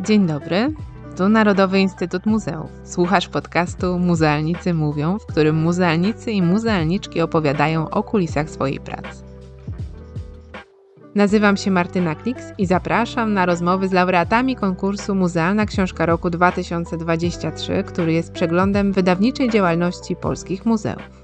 Dzień dobry. Tu Narodowy Instytut Muzeów. Słuchasz podcastu Muzealnicy Mówią, w którym muzealnicy i muzealniczki opowiadają o kulisach swojej pracy. Nazywam się Martyna Kliks i zapraszam na rozmowy z laureatami konkursu Muzealna Książka Roku 2023, który jest przeglądem wydawniczej działalności polskich muzeów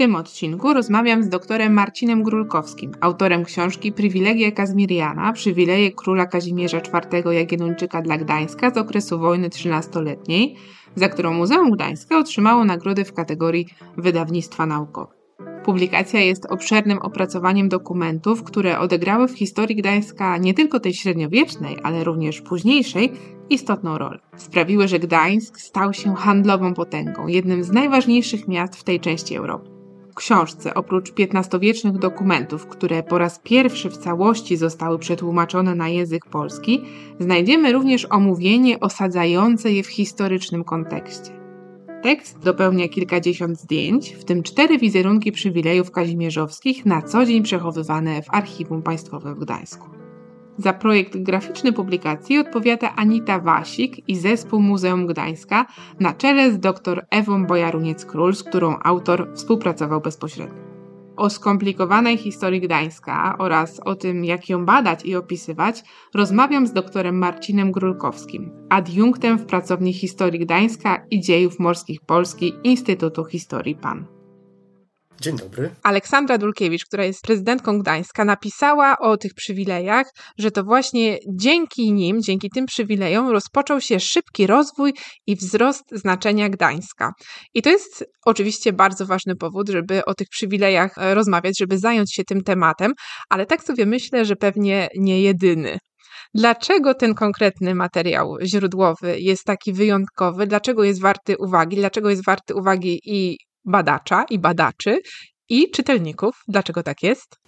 tym odcinku rozmawiam z doktorem Marcinem Grulkowskim, autorem książki Przywilegie Kazmiriana, przywileje króla Kazimierza IV Jagiellończyka dla Gdańska z okresu wojny trzynastoletniej, za którą Muzeum Gdańska otrzymało nagrody w kategorii wydawnictwa naukowe. Publikacja jest obszernym opracowaniem dokumentów, które odegrały w historii Gdańska nie tylko tej średniowiecznej, ale również późniejszej istotną rolę. Sprawiły, że Gdańsk stał się handlową potęgą, jednym z najważniejszych miast w tej części Europy książce, oprócz XV-wiecznych dokumentów, które po raz pierwszy w całości zostały przetłumaczone na język polski, znajdziemy również omówienie osadzające je w historycznym kontekście. Tekst dopełnia kilkadziesiąt zdjęć, w tym cztery wizerunki przywilejów kazimierzowskich na co dzień przechowywane w Archiwum Państwowym w Gdańsku. Za projekt graficzny publikacji odpowiada Anita Wasik i zespół Muzeum Gdańska na czele z dr Ewą Bojaruniec-Król, z którą autor współpracował bezpośrednio. O skomplikowanej historii Gdańska oraz o tym, jak ją badać i opisywać, rozmawiam z doktorem Marcinem Grulkowskim, adiunktem w pracowni historii Gdańska i dziejów morskich Polski Instytutu Historii PAN. Dzień dobry. Aleksandra Dulkiewicz, która jest prezydentką Gdańska, napisała o tych przywilejach, że to właśnie dzięki nim, dzięki tym przywilejom rozpoczął się szybki rozwój i wzrost znaczenia Gdańska. I to jest oczywiście bardzo ważny powód, żeby o tych przywilejach e, rozmawiać, żeby zająć się tym tematem, ale tak sobie myślę, że pewnie nie jedyny. Dlaczego ten konkretny materiał źródłowy jest taki wyjątkowy? Dlaczego jest warty uwagi? Dlaczego jest warty uwagi i badacza i badaczy i czytelników. Dlaczego tak jest?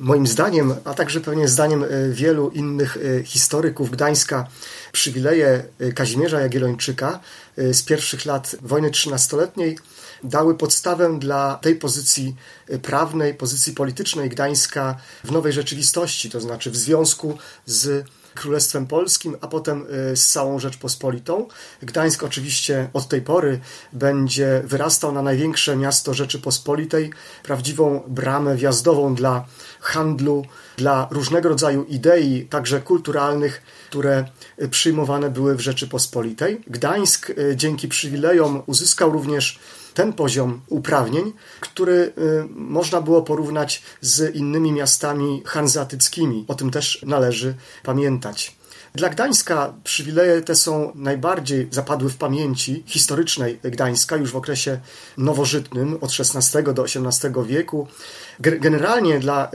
Moim zdaniem, a także pewnie zdaniem e, wielu innych e, historyków Gdańska, przywileje e, Kazimierza Jagiellończyka z pierwszych lat wojny trzynastoletniej dały podstawę dla tej pozycji prawnej, pozycji politycznej Gdańska w nowej rzeczywistości, to znaczy w związku z Królestwem Polskim, a potem y, z całą Rzeczpospolitą. Gdańsk oczywiście od tej pory będzie wyrastał na największe miasto Rzeczypospolitej, prawdziwą bramę wjazdową dla handlu, dla różnego rodzaju idei, także kulturalnych, które przyjmowane były w Rzeczypospolitej. Gdańsk y, dzięki przywilejom uzyskał również ten poziom uprawnień, który y, można było porównać z innymi miastami hanzatyckimi. O tym też należy pamiętać. Dla Gdańska przywileje te są najbardziej zapadły w pamięci historycznej Gdańska już w okresie nowożytnym od XVI do XVIII wieku. Generalnie dla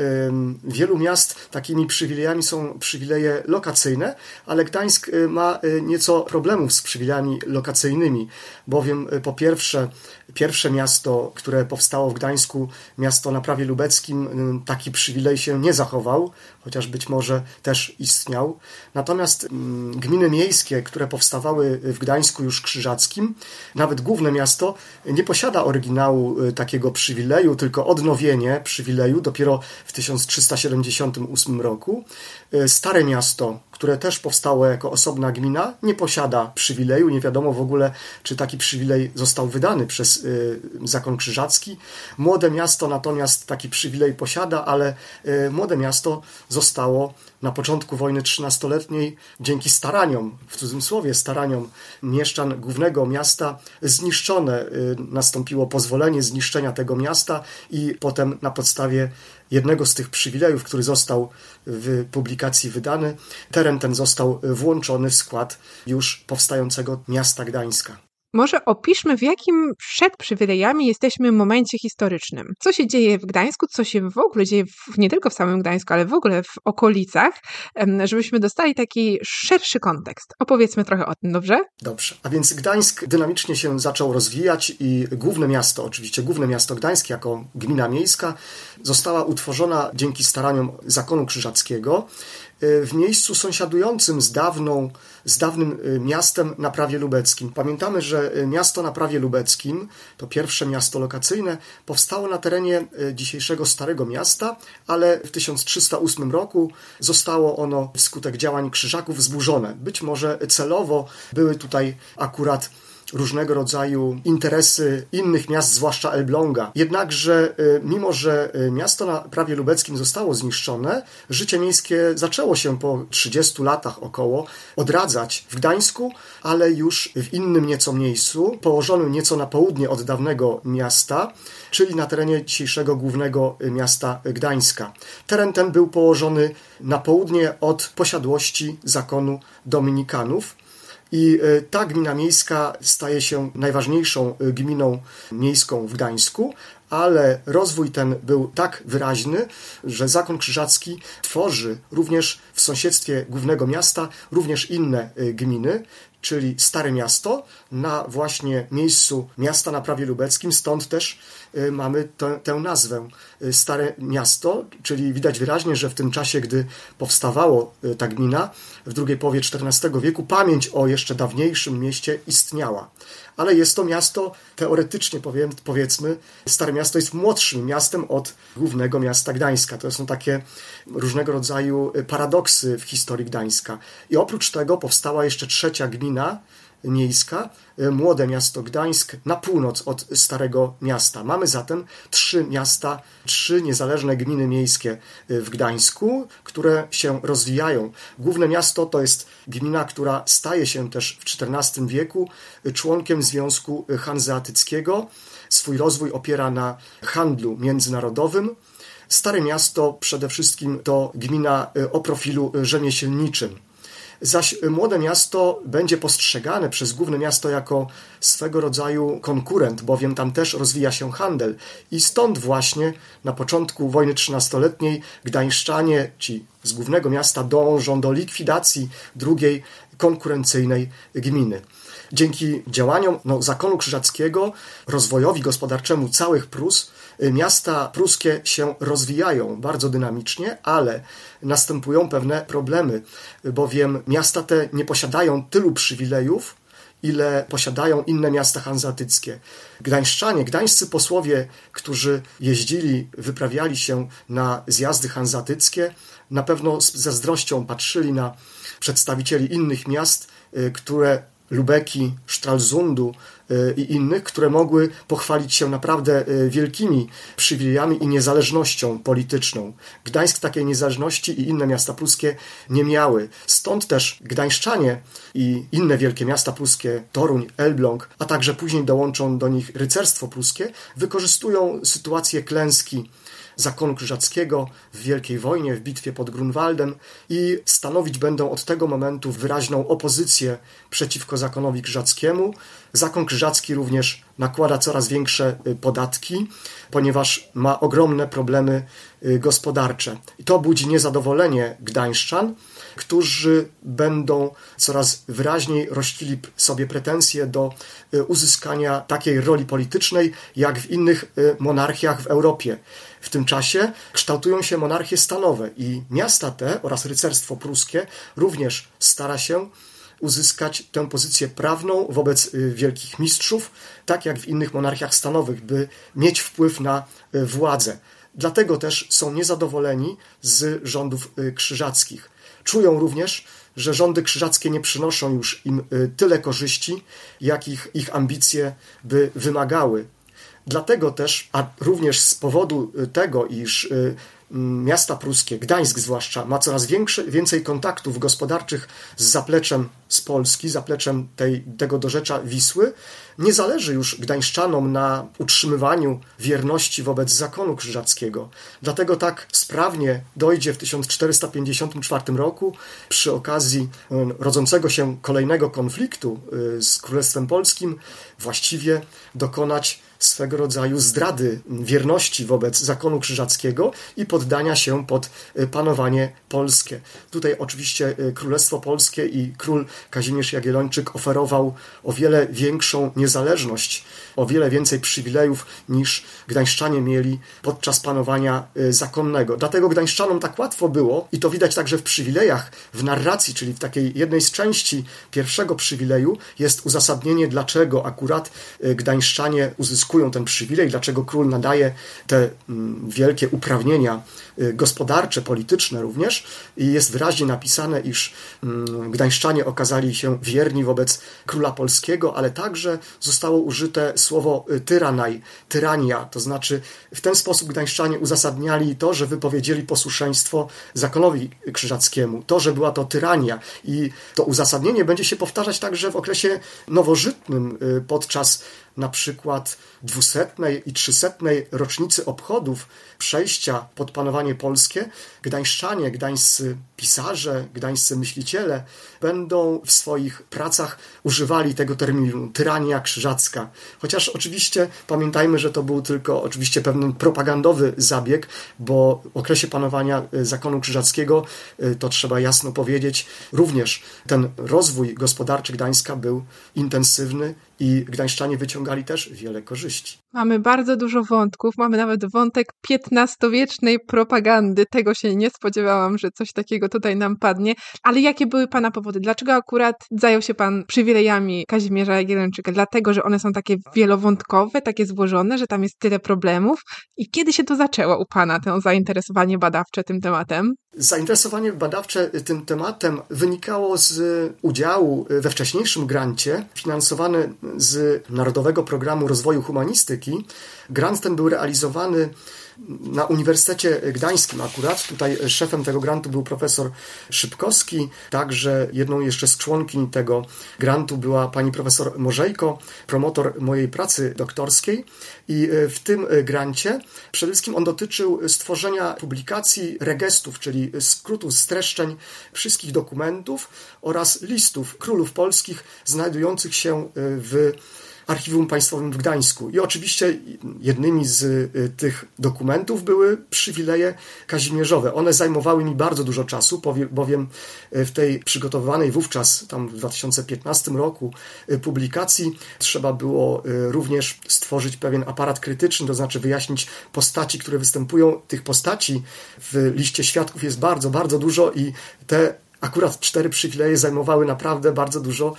wielu miast takimi przywilejami są przywileje lokacyjne, ale Gdańsk y, ma y, nieco problemów z przywilejami lokacyjnymi, bowiem y, po pierwsze, pierwsze miasto, które powstało w Gdańsku, miasto na prawie lubeckim, taki przywilej się nie zachował, chociaż być może też istniał. Natomiast gminy miejskie, które powstawały w Gdańsku już krzyżackim, nawet główne miasto nie posiada oryginału takiego przywileju, tylko odnowienie przywileju dopiero w 1378 roku. E, Stare miasto, które też powstało jako osobna gmina, nie posiada przywileju. Nie wiadomo w ogóle, czy taki przywilej został wydany przez e, zakon krzyżacki. Młode miasto natomiast taki przywilej posiada, ale e, młode miasto zostało na początku wojny trzynastoletniej dzięki staraniom, w cudzysłowie staraniom mieszczan głównego miasta zniszczone. Nastąpiło pozwolenie zniszczenia tego miasta i potem na podstawie jednego z tych przywilejów, który został w publikacji wydany, teren ten został włączony w skład już powstającego miasta Gdańska. Może opiszmy, w jakim przed przywilejami jesteśmy momencie historycznym. Co się dzieje w Gdańsku, co się w ogóle dzieje w, nie tylko w samym Gdańsku, ale w ogóle w okolicach, żebyśmy dostali taki szerszy kontekst. Opowiedzmy trochę o tym, dobrze? Dobrze. A więc Gdańsk dynamicznie się zaczął rozwijać i główne miasto, oczywiście główne miasto Gdańsk jako gmina miejska, została utworzona dzięki staraniom zakonu krzyżackiego w miejscu sąsiadującym z dawną, z dawnym miastem na prawie lubeckim. Pamiętamy, że miasto na prawie lubeckim, to pierwsze miasto lokacyjne, powstało na terenie dzisiejszego Starego Miasta, ale w 1308 roku zostało ono wskutek działań krzyżaków zburzone. Być może celowo były tutaj akurat różnego rodzaju interesy innych miast, zwłaszcza Elbląga. Jednakże, y, mimo że y, miasto na prawie lubeckim zostało zniszczone, życie miejskie zaczęło się po 30 latach około odradzać w Gdańsku, ale już w innym nieco miejscu, położonym nieco na południe od dawnego miasta, czyli na terenie dzisiejszego głównego miasta Gdańska. Teren ten był położony na południe od posiadłości zakonu Dominikanów. I e, ta gmina miejska staje się najważniejszą e, gminą miejską w Gdańsku, ale rozwój ten był tak wyraźny, że Zakon Krzyżacki tworzy również w sąsiedztwie głównego miasta również inne e, gminy, czyli Stare Miasto, na właśnie miejscu miasta na prawie lubeckim, stąd też mamy tę, tę nazwę Stare Miasto, czyli widać wyraźnie, że w tym czasie, gdy powstawało ta gmina, w drugiej połowie XIV wieku, pamięć o jeszcze dawniejszym mieście istniała. Ale jest to miasto, teoretycznie powiem, powiedzmy, Stare Miasto jest młodszym miastem od głównego miasta Gdańska. To są takie różnego rodzaju paradoksy w historii Gdańska. I oprócz tego powstała jeszcze trzecia gmina, miejska, e, młode miasto Gdańsk na północ od Starego Miasta. Mamy zatem trzy miasta, trzy niezależne gminy miejskie e, w Gdańsku, które się rozwijają. Główne miasto to jest gmina, która staje się też w XIV wieku członkiem Związku Hanzeatyckiego. Swój rozwój opiera na handlu międzynarodowym. Stare miasto przede wszystkim to gmina e, o profilu rzemieślniczym zaś młode miasto będzie postrzegane przez główne miasto jako swego rodzaju konkurent, bowiem tam też rozwija się handel. I stąd właśnie na początku wojny trzynastoletniej gdańszczanie, ci z głównego miasta, dążą do likwidacji drugiej konkurencyjnej gminy. Dzięki działaniom no, zakonu krzyżackiego, rozwojowi gospodarczemu całych Prus, y, miasta pruskie się rozwijają bardzo dynamicznie, ale następują pewne problemy, bowiem miasta te nie posiadają tylu przywilejów, ile posiadają inne miasta hanzatyckie. Gdańszczanie, gdańscy posłowie, którzy jeździli, wyprawiali się na zjazdy hanzatyckie, na pewno z zazdrością patrzyli na przedstawicieli innych miast, y, które Lubeki, Stralsundu y, i innych, które mogły pochwalić się naprawdę y, wielkimi przywilejami i niezależnością polityczną. Gdańsk takiej niezależności i inne miasta pruskie nie miały. Stąd też gdańszczanie i inne wielkie miasta pruskie, Toruń, Elbląg, a także później dołączą do nich rycerstwo pruskie, wykorzystują sytuację klęski zakonu krzyżackiego w Wielkiej Wojnie, w bitwie pod Grunwaldem i stanowić będą od tego momentu wyraźną opozycję przeciwko zakonowi krzyżackiemu. Zakon krzyżacki również nakłada coraz większe y, podatki, ponieważ ma ogromne problemy y, gospodarcze. I to budzi niezadowolenie gdańszczan, którzy będą coraz wyraźniej rościli sobie pretensje do y, uzyskania takiej roli politycznej, jak w innych monarchiach w Europie. W tym czasie kształtują się monarchie stanowe i miasta te oraz rycerstwo pruskie również stara się uzyskać tę pozycję prawną wobec y, wielkich mistrzów, tak jak w innych monarchiach stanowych, by mieć wpływ na władzę. Dlatego też są niezadowoleni z rządów krzyżackich. Czują również, że rządy krzyżackie nie przynoszą już im tyle korzyści, jakich ich ambicje by wymagały. Dlatego też, a również z powodu tego, iż miasta pruskie, Gdańsk zwłaszcza, ma coraz większe, więcej kontaktów gospodarczych z zapleczem z Polski, zapleczem tej, tego dorzecza Wisły, nie zależy już gdańszczanom na utrzymywaniu wierności wobec zakonu krzyżackiego. Dlatego tak sprawnie dojdzie w 1454 roku przy okazji rodzącego się kolejnego konfliktu y, z Królestwem Polskim właściwie dokonać swego rodzaju zdrady wierności wobec zakonu krzyżackiego i poddania się pod y, panowanie polskie. Tutaj oczywiście y, Królestwo Polskie i król Kazimierz Jagiellończyk oferował o wiele większą niezależność, o wiele więcej przywilejów niż gdańszczanie mieli podczas panowania y, zakonnego. Dlatego gdańszczanom tak łatwo było, i to widać także w przywilejach, w narracji, czyli w takiej jednej z części pierwszego przywileju, jest uzasadnienie, dlaczego akurat y, gdańszczanie uzyskują ten przywilej, dlaczego król nadaje te mm, wielkie uprawnienia y, gospodarcze, polityczne również. I jest wyraźnie napisane, iż mm, gdańszczanie okazali się wierni wobec króla polskiego, ale także zostało użyte słowo tyranaj, tyrania, to znaczy w ten sposób gdańszczanie uzasadniali to, że wypowiedzieli posłuszeństwo zakonowi krzyżackiemu, to, że była to tyrania. I to uzasadnienie będzie się powtarzać także w okresie nowożytnym y, podczas na przykład dwusetnej i trzysetnej rocznicy obchodów przejścia pod panowanie polskie, gdańszczanie, gdańscy pisarze, gdańscy myśliciele będą w swoich pracach używali tego terminu tyrania krzyżacka. Chociaż oczywiście pamiętajmy, że to był tylko oczywiście pewien propagandowy zabieg, bo w okresie panowania y, zakonu krzyżackiego, y, to trzeba jasno powiedzieć, również ten rozwój gospodarczy Gdańska był intensywny i gdańszczanie wyciągali też wiele korzyści. Mamy bardzo dużo wątków, mamy nawet wątek XV-wiecznej propagandy. Tego się nie spodziewałam, że coś takiego tutaj nam padnie. Ale jakie były Pana powody? Dlaczego akurat zajął się Pan przywilejami Kazimierza Jagiellończyka? Dlatego, że one są takie wielowątkowe, takie złożone, że tam jest tyle problemów? I kiedy się to zaczęło u Pana, to zainteresowanie badawcze tym tematem? Zainteresowanie badawcze tym tematem wynikało z udziału we wcześniejszym grancie, finansowany z Narodowego Programu Rozwoju Humanistyki. Grant ten był realizowany na Uniwersytecie Gdańskim akurat. Tutaj szefem tego grantu był profesor Szybkowski, także jedną jeszcze z członkiń tego grantu była pani profesor Morzejko, promotor mojej pracy doktorskiej. I w tym grancie przede wszystkim on dotyczył stworzenia publikacji regestów, czyli skrótów, streszczeń wszystkich dokumentów oraz listów królów polskich znajdujących się w Archiwum Państwowym w Gdańsku. I oczywiście jednymi z y, tych dokumentów były przywileje kazimierzowe. One zajmowały mi bardzo dużo czasu, bowiem y, w tej przygotowanej wówczas, tam w 2015 roku, y, publikacji trzeba było również stworzyć pewien aparat krytyczny, to znaczy wyjaśnić postaci, które występują. Tych postaci w liście świadków jest bardzo, bardzo dużo i te akurat cztery przywileje zajmowały naprawdę bardzo dużo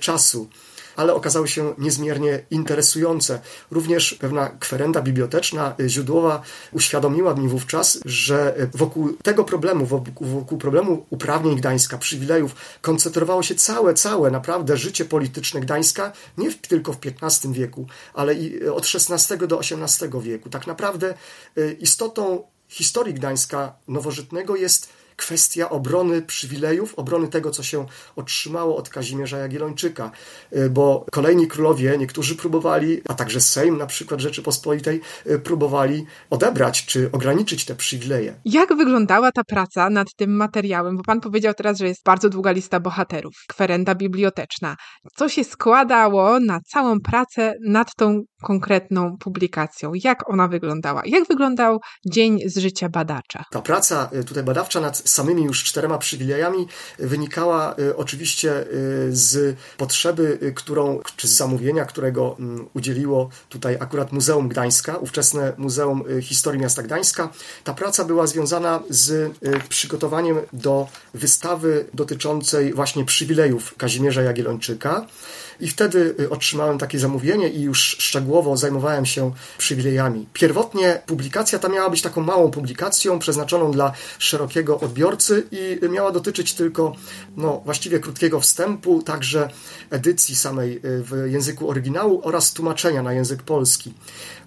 czasu ale okazały się niezmiernie interesujące. Również pewna kwerenda biblioteczna, y, źródłowa uświadomiła mi wówczas, że wokół tego problemu, wokół, wokół problemu uprawnień Gdańska, przywilejów, koncentrowało się całe, całe naprawdę życie polityczne Gdańska, nie tylko w XV wieku, ale i od XVI do XVIII wieku. Tak naprawdę y, istotą historii Gdańska nowożytnego jest kwestia obrony przywilejów, obrony tego, co się otrzymało od Kazimierza Jagiellończyka, y, bo kolejni królowie, niektórzy próbowali, a także Sejm na przykład Rzeczypospolitej, y, próbowali odebrać czy ograniczyć te przywileje. Jak wyglądała ta praca nad tym materiałem? Bo pan powiedział teraz, że jest bardzo długa lista bohaterów, kwerenda biblioteczna. Co się składało na całą pracę nad tą konkretną publikacją? Jak ona wyglądała? Jak wyglądał dzień z życia badacza? Ta praca y, tutaj badawcza nad samymi już czterema przywilejami wynikała y, oczywiście y, z potrzeby, którą, czy z zamówienia, którego mm, udzieliło tutaj akurat Muzeum Gdańska, ówczesne Muzeum Historii Miasta Gdańska. Ta praca była związana z przygotowaniem do wystawy dotyczącej właśnie przywilejów Kazimierza Jagiellończyka. I wtedy y, otrzymałem takie zamówienie i już szczegółowo zajmowałem się przywilejami. Pierwotnie publikacja ta miała być taką małą publikacją przeznaczoną dla szerokiego odbiorcy i miała dotyczyć tylko no, właściwie krótkiego wstępu, także edycji samej y, w języku oryginału oraz tłumaczenia na język polski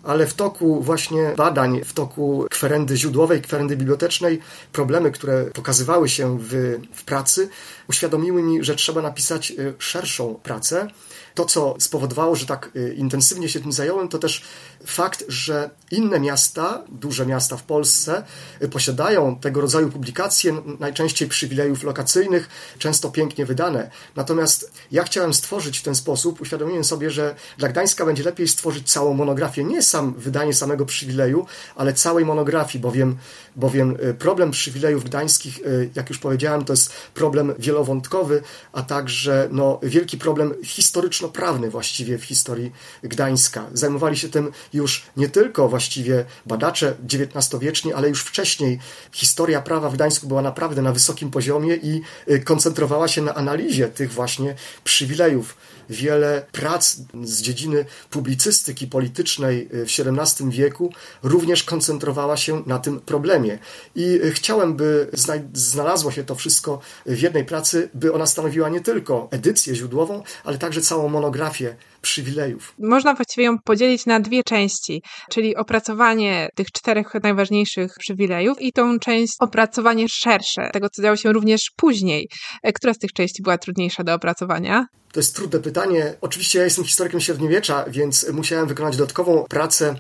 ale w toku właśnie badań, w toku kwerendy źródłowej, kwerendy bibliotecznej, problemy, które pokazywały się w, w pracy, uświadomiły mi, że trzeba napisać y, szerszą pracę, to, co spowodowało, że tak y, intensywnie się tym zająłem, to też fakt, że inne miasta, duże miasta w Polsce, y, posiadają tego rodzaju publikacje, najczęściej przywilejów lokacyjnych, często pięknie wydane. Natomiast ja chciałem stworzyć w ten sposób, uświadomiłem sobie, że dla Gdańska będzie lepiej stworzyć całą monografię, nie sam wydanie samego przywileju, ale całej monografii, bowiem, bowiem y, problem przywilejów gdańskich, jak już powiedziałem, to jest problem wielowątkowy, a także no, wielki problem historyczno-prawny właściwie w historii Gdańska. Zajmowali się tym już nie tylko właściwie badacze XIX-wieczni, ale już wcześniej historia prawa w Gdańsku była naprawdę na wysokim poziomie i y, koncentrowała się na analizie tych właśnie przywilejów wiele prac z dziedziny publicystyki politycznej w XVII wieku również koncentrowała się na tym problemie. I chciałem, by znalazło się to wszystko w jednej pracy, by ona stanowiła nie tylko edycję źródłową, ale także całą monografię przywilejów. Można właściwie ją podzielić na dwie części, czyli opracowanie tych czterech najważniejszych przywilejów i tą część opracowanie szersze, tego co działo się również później. E, która z tych części była trudniejsza do opracowania? To jest trudne pytanie. Oczywiście ja jestem historykiem średniowiecza, więc musiałem wykonać dodatkową pracę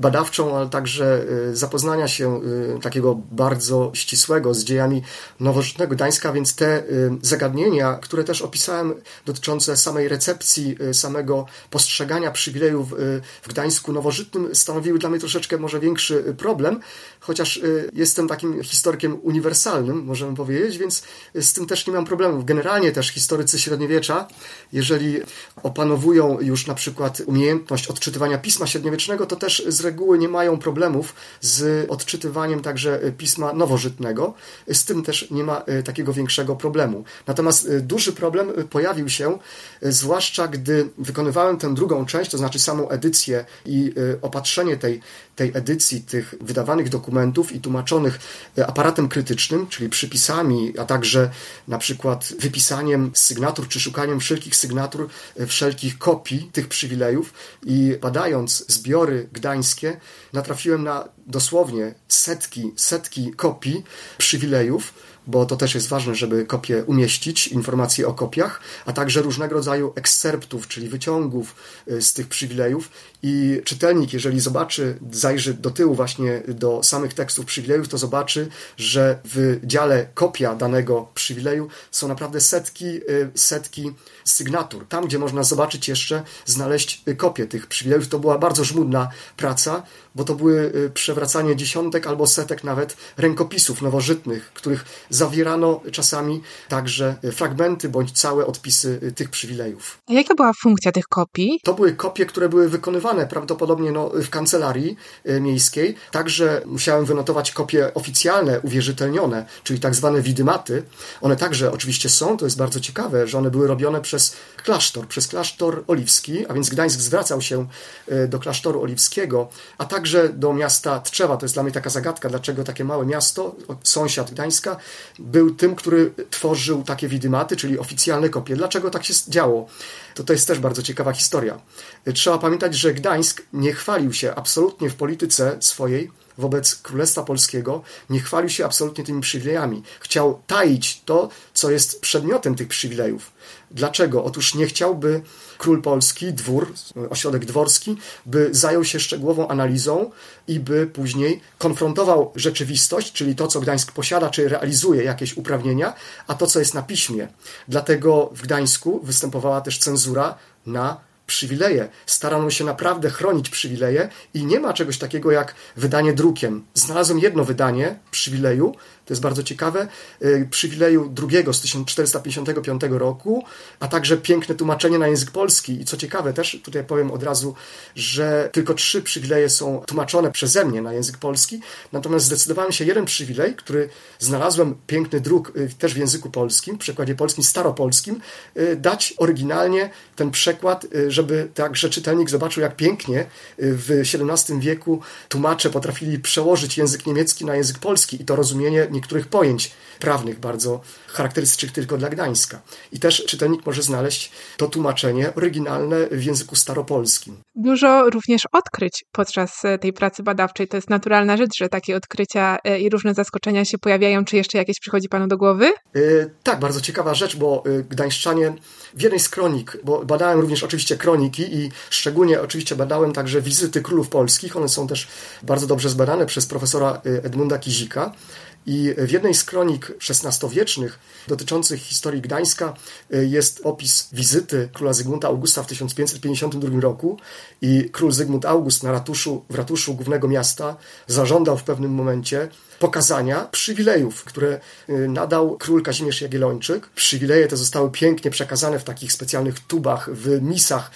badawczą, ale także y, zapoznania się y, takiego bardzo ścisłego z dziejami nowożytnego Gdańska, więc te y, zagadnienia, które też opisałem dotyczące samej recepcji, samego postrzegania przywilejów w Gdańsku nowożytnym stanowiły dla mnie troszeczkę może większy problem, chociaż jestem takim historykiem uniwersalnym, możemy powiedzieć, więc z tym też nie mam problemów. Generalnie też historycy średniowiecza, jeżeli opanowują już na przykład umiejętność odczytywania pisma średniowiecznego, to też z reguły nie mają problemów z odczytywaniem także pisma nowożytnego. Z tym też nie ma e, takiego większego problemu. Natomiast e, duży problem pojawił się, zwłaszcza gdy wykonywałem tę drugą część, to znaczy samą edycję i opatrzenie tej, tej edycji, tych wydawanych dokumentów i tłumaczonych aparatem krytycznym, czyli przypisami, a także na przykład wypisaniem sygnatur czy szukaniem wszelkich sygnatur, wszelkich kopii tych przywilejów i badając zbiory gdańskie, natrafiłem na dosłownie setki, setki kopii przywilejów bo to też jest ważne, żeby kopie umieścić, informacje o kopiach, a także różnego rodzaju ekscerptów, czyli wyciągów y, z tych przywilejów. I czytelnik, jeżeli zobaczy, zajrzy do tyłu właśnie do samych tekstów przywilejów, to zobaczy, że w dziale kopia danego przywileju są naprawdę setki, y, setki sygnatur. Tam, gdzie można zobaczyć jeszcze, znaleźć y, kopię tych przywilejów, to była bardzo żmudna praca, bo to były przewracanie dziesiątek albo setek nawet rękopisów nowożytnych, których zawierano czasami także fragmenty bądź całe odpisy tych przywilejów. A jaka była funkcja tych kopii? To były kopie, które były wykonywane prawdopodobnie no, w kancelarii e, miejskiej. Także musiałem wynotować kopie oficjalne, uwierzytelnione, czyli tak zwane widymaty. One także oczywiście są, to jest bardzo ciekawe, że one były robione przez klasztor, przez klasztor oliwski, a więc Gdańsk zwracał się e, do klasztoru oliwskiego, a także do miasta Tczewa. To jest dla mnie taka zagadka, dlaczego takie małe miasto, sąsiad Gdańska, był tym, który tworzył takie widymaty, czyli oficjalne kopie. Dlaczego tak się działo? To to jest też bardzo ciekawa historia. Trzeba pamiętać, że Gdańsk nie chwalił się absolutnie w polityce swojej wobec Królestwa Polskiego, nie chwalił się absolutnie tymi przywilejami. Chciał taić to, co jest przedmiotem tych przywilejów. Dlaczego? Otóż nie chciałby król polski, dwór, ośrodek dworski, by zajął się szczegółową analizą i by później konfrontował rzeczywistość, czyli to, co Gdańsk posiada, czy realizuje jakieś uprawnienia, a to, co jest na piśmie. Dlatego w Gdańsku występowała też cenzura na przywileje. Starano się naprawdę chronić przywileje i nie ma czegoś takiego jak wydanie drukiem. Znalazłem jedno wydanie przywileju, to jest bardzo ciekawe, y, przywileju drugiego z 1455 roku, a także piękne tłumaczenie na język polski. I co ciekawe też, tutaj powiem od razu, że tylko trzy przywileje są tłumaczone przeze mnie na język polski, natomiast zdecydowałem się jeden przywilej, który znalazłem piękny druk y, też w języku polskim, w przekładzie polskim, staropolskim, y, dać oryginalnie ten przekład, żeby także czytelnik zobaczył, jak pięknie w XVII wieku tłumacze potrafili przełożyć język niemiecki na język polski. I to rozumienie nie niektórych pojęć prawnych bardzo charakterystycznych tylko dla Gdańska. I też czytelnik może znaleźć to tłumaczenie oryginalne w języku staropolskim. Dużo również odkryć podczas e, tej pracy badawczej. To jest naturalna rzecz, że takie odkrycia e, i różne zaskoczenia się pojawiają. Czy jeszcze jakieś przychodzi Panu do głowy? Yy, tak, bardzo ciekawa rzecz, bo gdańszczanie w jednej z kronik, bo badałem również oczywiście kroniki i szczególnie oczywiście badałem także wizyty królów polskich. One są też bardzo dobrze zbadane przez profesora Edmunda Kizika. I w jednej z kronik XVI-wiecznych dotyczących historii Gdańska y, jest opis wizyty króla Zygmunta Augusta w 1552 roku. I król Zygmunt August na ratuszu, w ratuszu głównego miasta zażądał w pewnym momencie pokazania przywilejów, które y, nadał król Kazimierz Jagiellończyk. Przywileje te zostały pięknie przekazane w takich specjalnych tubach, w misach.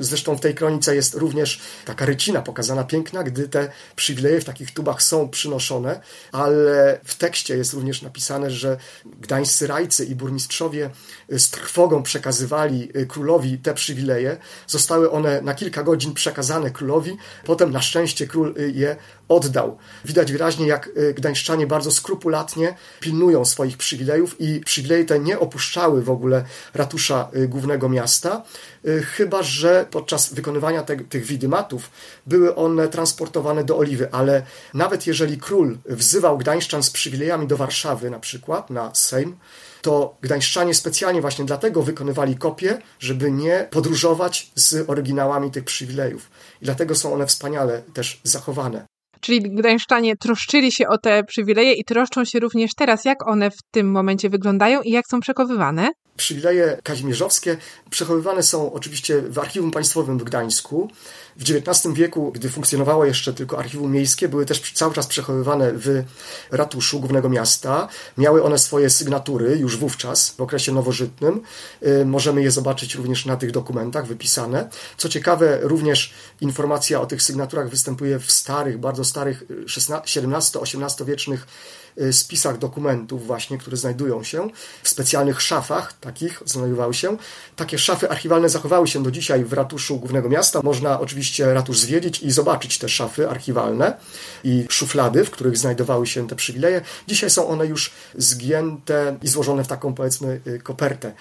Zresztą w tej kronice jest również taka rycina pokazana piękna, gdy te przywileje w takich tubach są przynoszone, ale w tekście jest również napisane, że gdańscy rajcy i burmistrzowie y, z trwogą przekazywali y, królowi te przywileje. Zostały one na kilka godzin przekazane królowi, potem na szczęście król je oddał. Widać wyraźnie, jak gdańszczanie bardzo skrupulatnie pilnują swoich przywilejów i przywileje te nie opuszczały w ogóle ratusza y, głównego miasta, y, chyba że podczas wykonywania te, tych widymatów były one transportowane do Oliwy, ale nawet jeżeli król wzywał gdańszczan z przywilejami do Warszawy na przykład, na Sejm, to gdańszczanie specjalnie właśnie dlatego wykonywali kopie, żeby nie podróżować z oryginałami tych przywilejów. I dlatego są one wspaniale też zachowane. Czyli gdańszczanie troszczyli się o te przywileje i troszczą się również teraz, jak one w tym momencie wyglądają i jak są przechowywane? Przywileje kazimierzowskie przechowywane są oczywiście w Archiwum Państwowym w Gdańsku. W XIX wieku, gdy funkcjonowało jeszcze tylko archiwum miejskie, były też cały czas przechowywane w ratuszu głównego miasta. Miały one swoje sygnatury już wówczas, w okresie nowożytnym. Y, możemy je zobaczyć również na tych dokumentach wypisane. Co ciekawe, również informacja o tych sygnaturach występuje w starych, bardzo starych XVII-XVIII wiecznych Y, spisach dokumentów właśnie, które znajdują się w specjalnych szafach, takich znajdowały się. Takie szafy archiwalne zachowały się do dzisiaj w ratuszu głównego miasta. Można oczywiście ratusz zwiedzić i zobaczyć te szafy archiwalne i szuflady, w których znajdowały się te przywileje. Dzisiaj są one już zgięte i złożone w taką powiedzmy y, kopertę.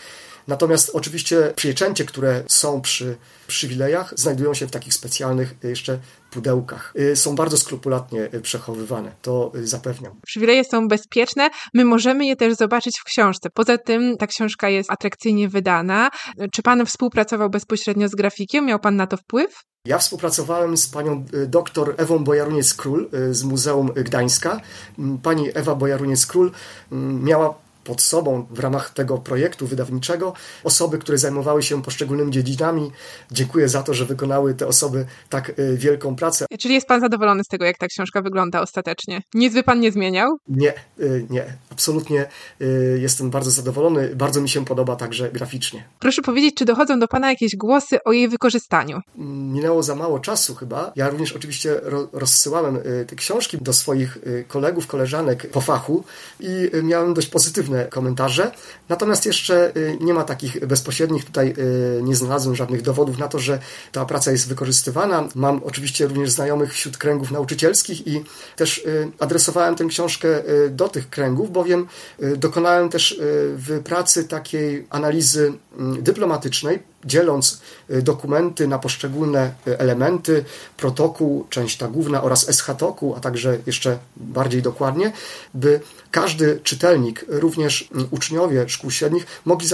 Natomiast oczywiście pieczęcie, które są przy przywilejach, znajdują się w takich specjalnych jeszcze pudełkach. Y, są bardzo skrupulatnie y, przechowywane, to y, zapewniam. Przywileje są bezpieczne, my możemy je też zobaczyć w książce. Poza tym ta książka jest atrakcyjnie wydana. Czy pan współpracował bezpośrednio z grafikiem? Miał pan na to wpływ? Ja współpracowałem z panią doktor Ewą Bojaruniec-Król z Muzeum Gdańska. Pani Ewa Bojaruniec-Król miała pod sobą w ramach tego projektu wydawniczego osoby, które zajmowały się poszczególnymi dziedzinami. Dziękuję za to, że wykonały te osoby tak y, wielką pracę. Czyli jest Pan zadowolony z tego, jak ta książka wygląda ostatecznie? Nic by Pan nie zmieniał? Nie, y, nie. Absolutnie y, jestem bardzo zadowolony. Bardzo mi się podoba także graficznie. Proszę powiedzieć, czy dochodzą do Pana jakieś głosy o jej wykorzystaniu? Minęło za mało czasu chyba. Ja również oczywiście rozsyłałem te książki do swoich kolegów, koleżanek po fachu i miałem dość pozytywne komentarze. Natomiast jeszcze y, nie ma takich bezpośrednich, tutaj y, nie znalazłem żadnych dowodów na to, że ta praca jest wykorzystywana. Mam oczywiście również znajomych wśród kręgów nauczycielskich i też y, adresowałem tę książkę do tych kręgów, bowiem dokonałem też w pracy takiej analizy mm, dyplomatycznej, dzieląc dokumenty na poszczególne elementy, protokół, część ta główna oraz eschatoku, a także jeszcze bardziej dokładnie, by każdy czytelnik, również uczniowie szkół średnich, mogli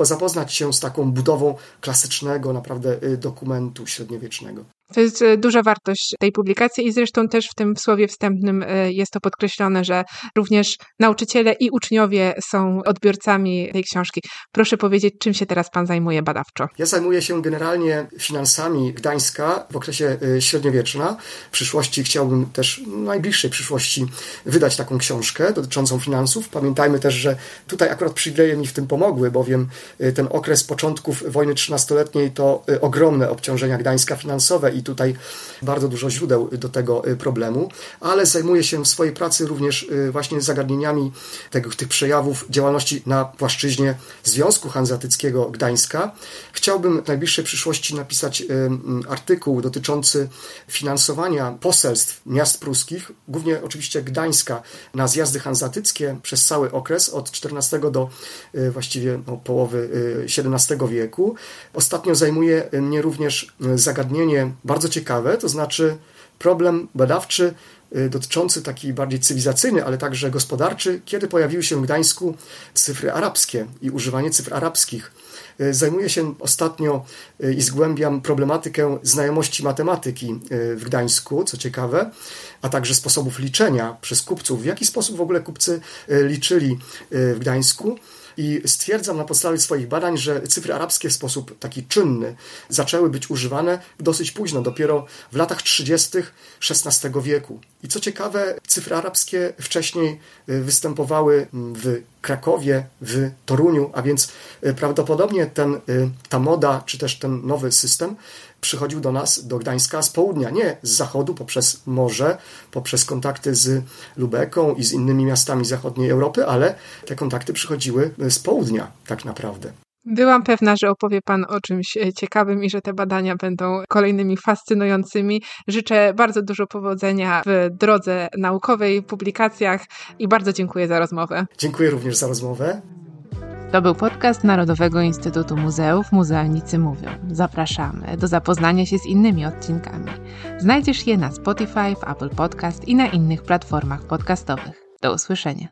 zapoznać się z taką budową klasycznego naprawdę y, dokumentu średniowiecznego. To jest e, duża wartość tej publikacji i zresztą też w tym słowie wstępnym e, jest to podkreślone, że również nauczyciele i uczniowie są odbiorcami tej książki. Proszę powiedzieć, czym się teraz Pan zajmuje badawczo? Ja zajmuję się generalnie finansami Gdańska w okresie e, średniowieczna. W przyszłości chciałbym też, w najbliższej przyszłości, wydać taką książkę dotyczącą finansów. Pamiętajmy też, że tutaj akurat przywileje mi w tym pomogły, bowiem ten okres początków wojny trzynastoletniej to ogromne obciążenia Gdańska finansowe i tutaj bardzo dużo źródeł do tego problemu, ale zajmuję się w swojej pracy również właśnie zagadnieniami tego, tych przejawów działalności na płaszczyźnie Związku Hanzatyckiego Gdańska. Chciałbym w najbliższej przyszłości napisać artykuł dotyczący finansowania poselstw miast pruskich, głównie oczywiście Gdańska, na zjazdy hanzatyckie przez cały okres od XIV do y, właściwie no, połowy XVII y, wieku. Ostatnio zajmuje mnie również y, zagadnienie bardzo ciekawe, to znaczy problem badawczy dotyczący taki bardziej cywilizacyjny, ale także gospodarczy, kiedy pojawiły się w Gdańsku cyfry arabskie i używanie cyfr arabskich. Zajmuję się ostatnio i zgłębiam problematykę znajomości matematyki w Gdańsku, co ciekawe, a także sposobów liczenia przez kupców. W jaki sposób w ogóle kupcy liczyli w Gdańsku? I stwierdzam na podstawie swoich badań, że cyfry arabskie w sposób taki czynny zaczęły być używane dosyć późno, dopiero w latach 30. XVI wieku. I co ciekawe, cyfry arabskie wcześniej y, występowały w Krakowie, w Toruniu, a więc y, prawdopodobnie ten, y, ta moda, czy też ten nowy system przychodził do nas, do Gdańska z południa, nie z zachodu, poprzez morze, poprzez kontakty z Lubeką i z innymi miastami zachodniej Europy, ale te kontakty przychodziły z południa tak naprawdę. Byłam pewna, że opowie Pan o czymś e, ciekawym i że te badania będą kolejnymi fascynującymi. Życzę bardzo dużo powodzenia w drodze naukowej, publikacjach i bardzo dziękuję za rozmowę. Dziękuję również za rozmowę. To był podcast Narodowego Instytutu Muzeów Muzealnicy Mówią. Zapraszamy do zapoznania się z innymi odcinkami. Znajdziesz je na Spotify, w Apple Podcast i na innych platformach podcastowych. Do usłyszenia.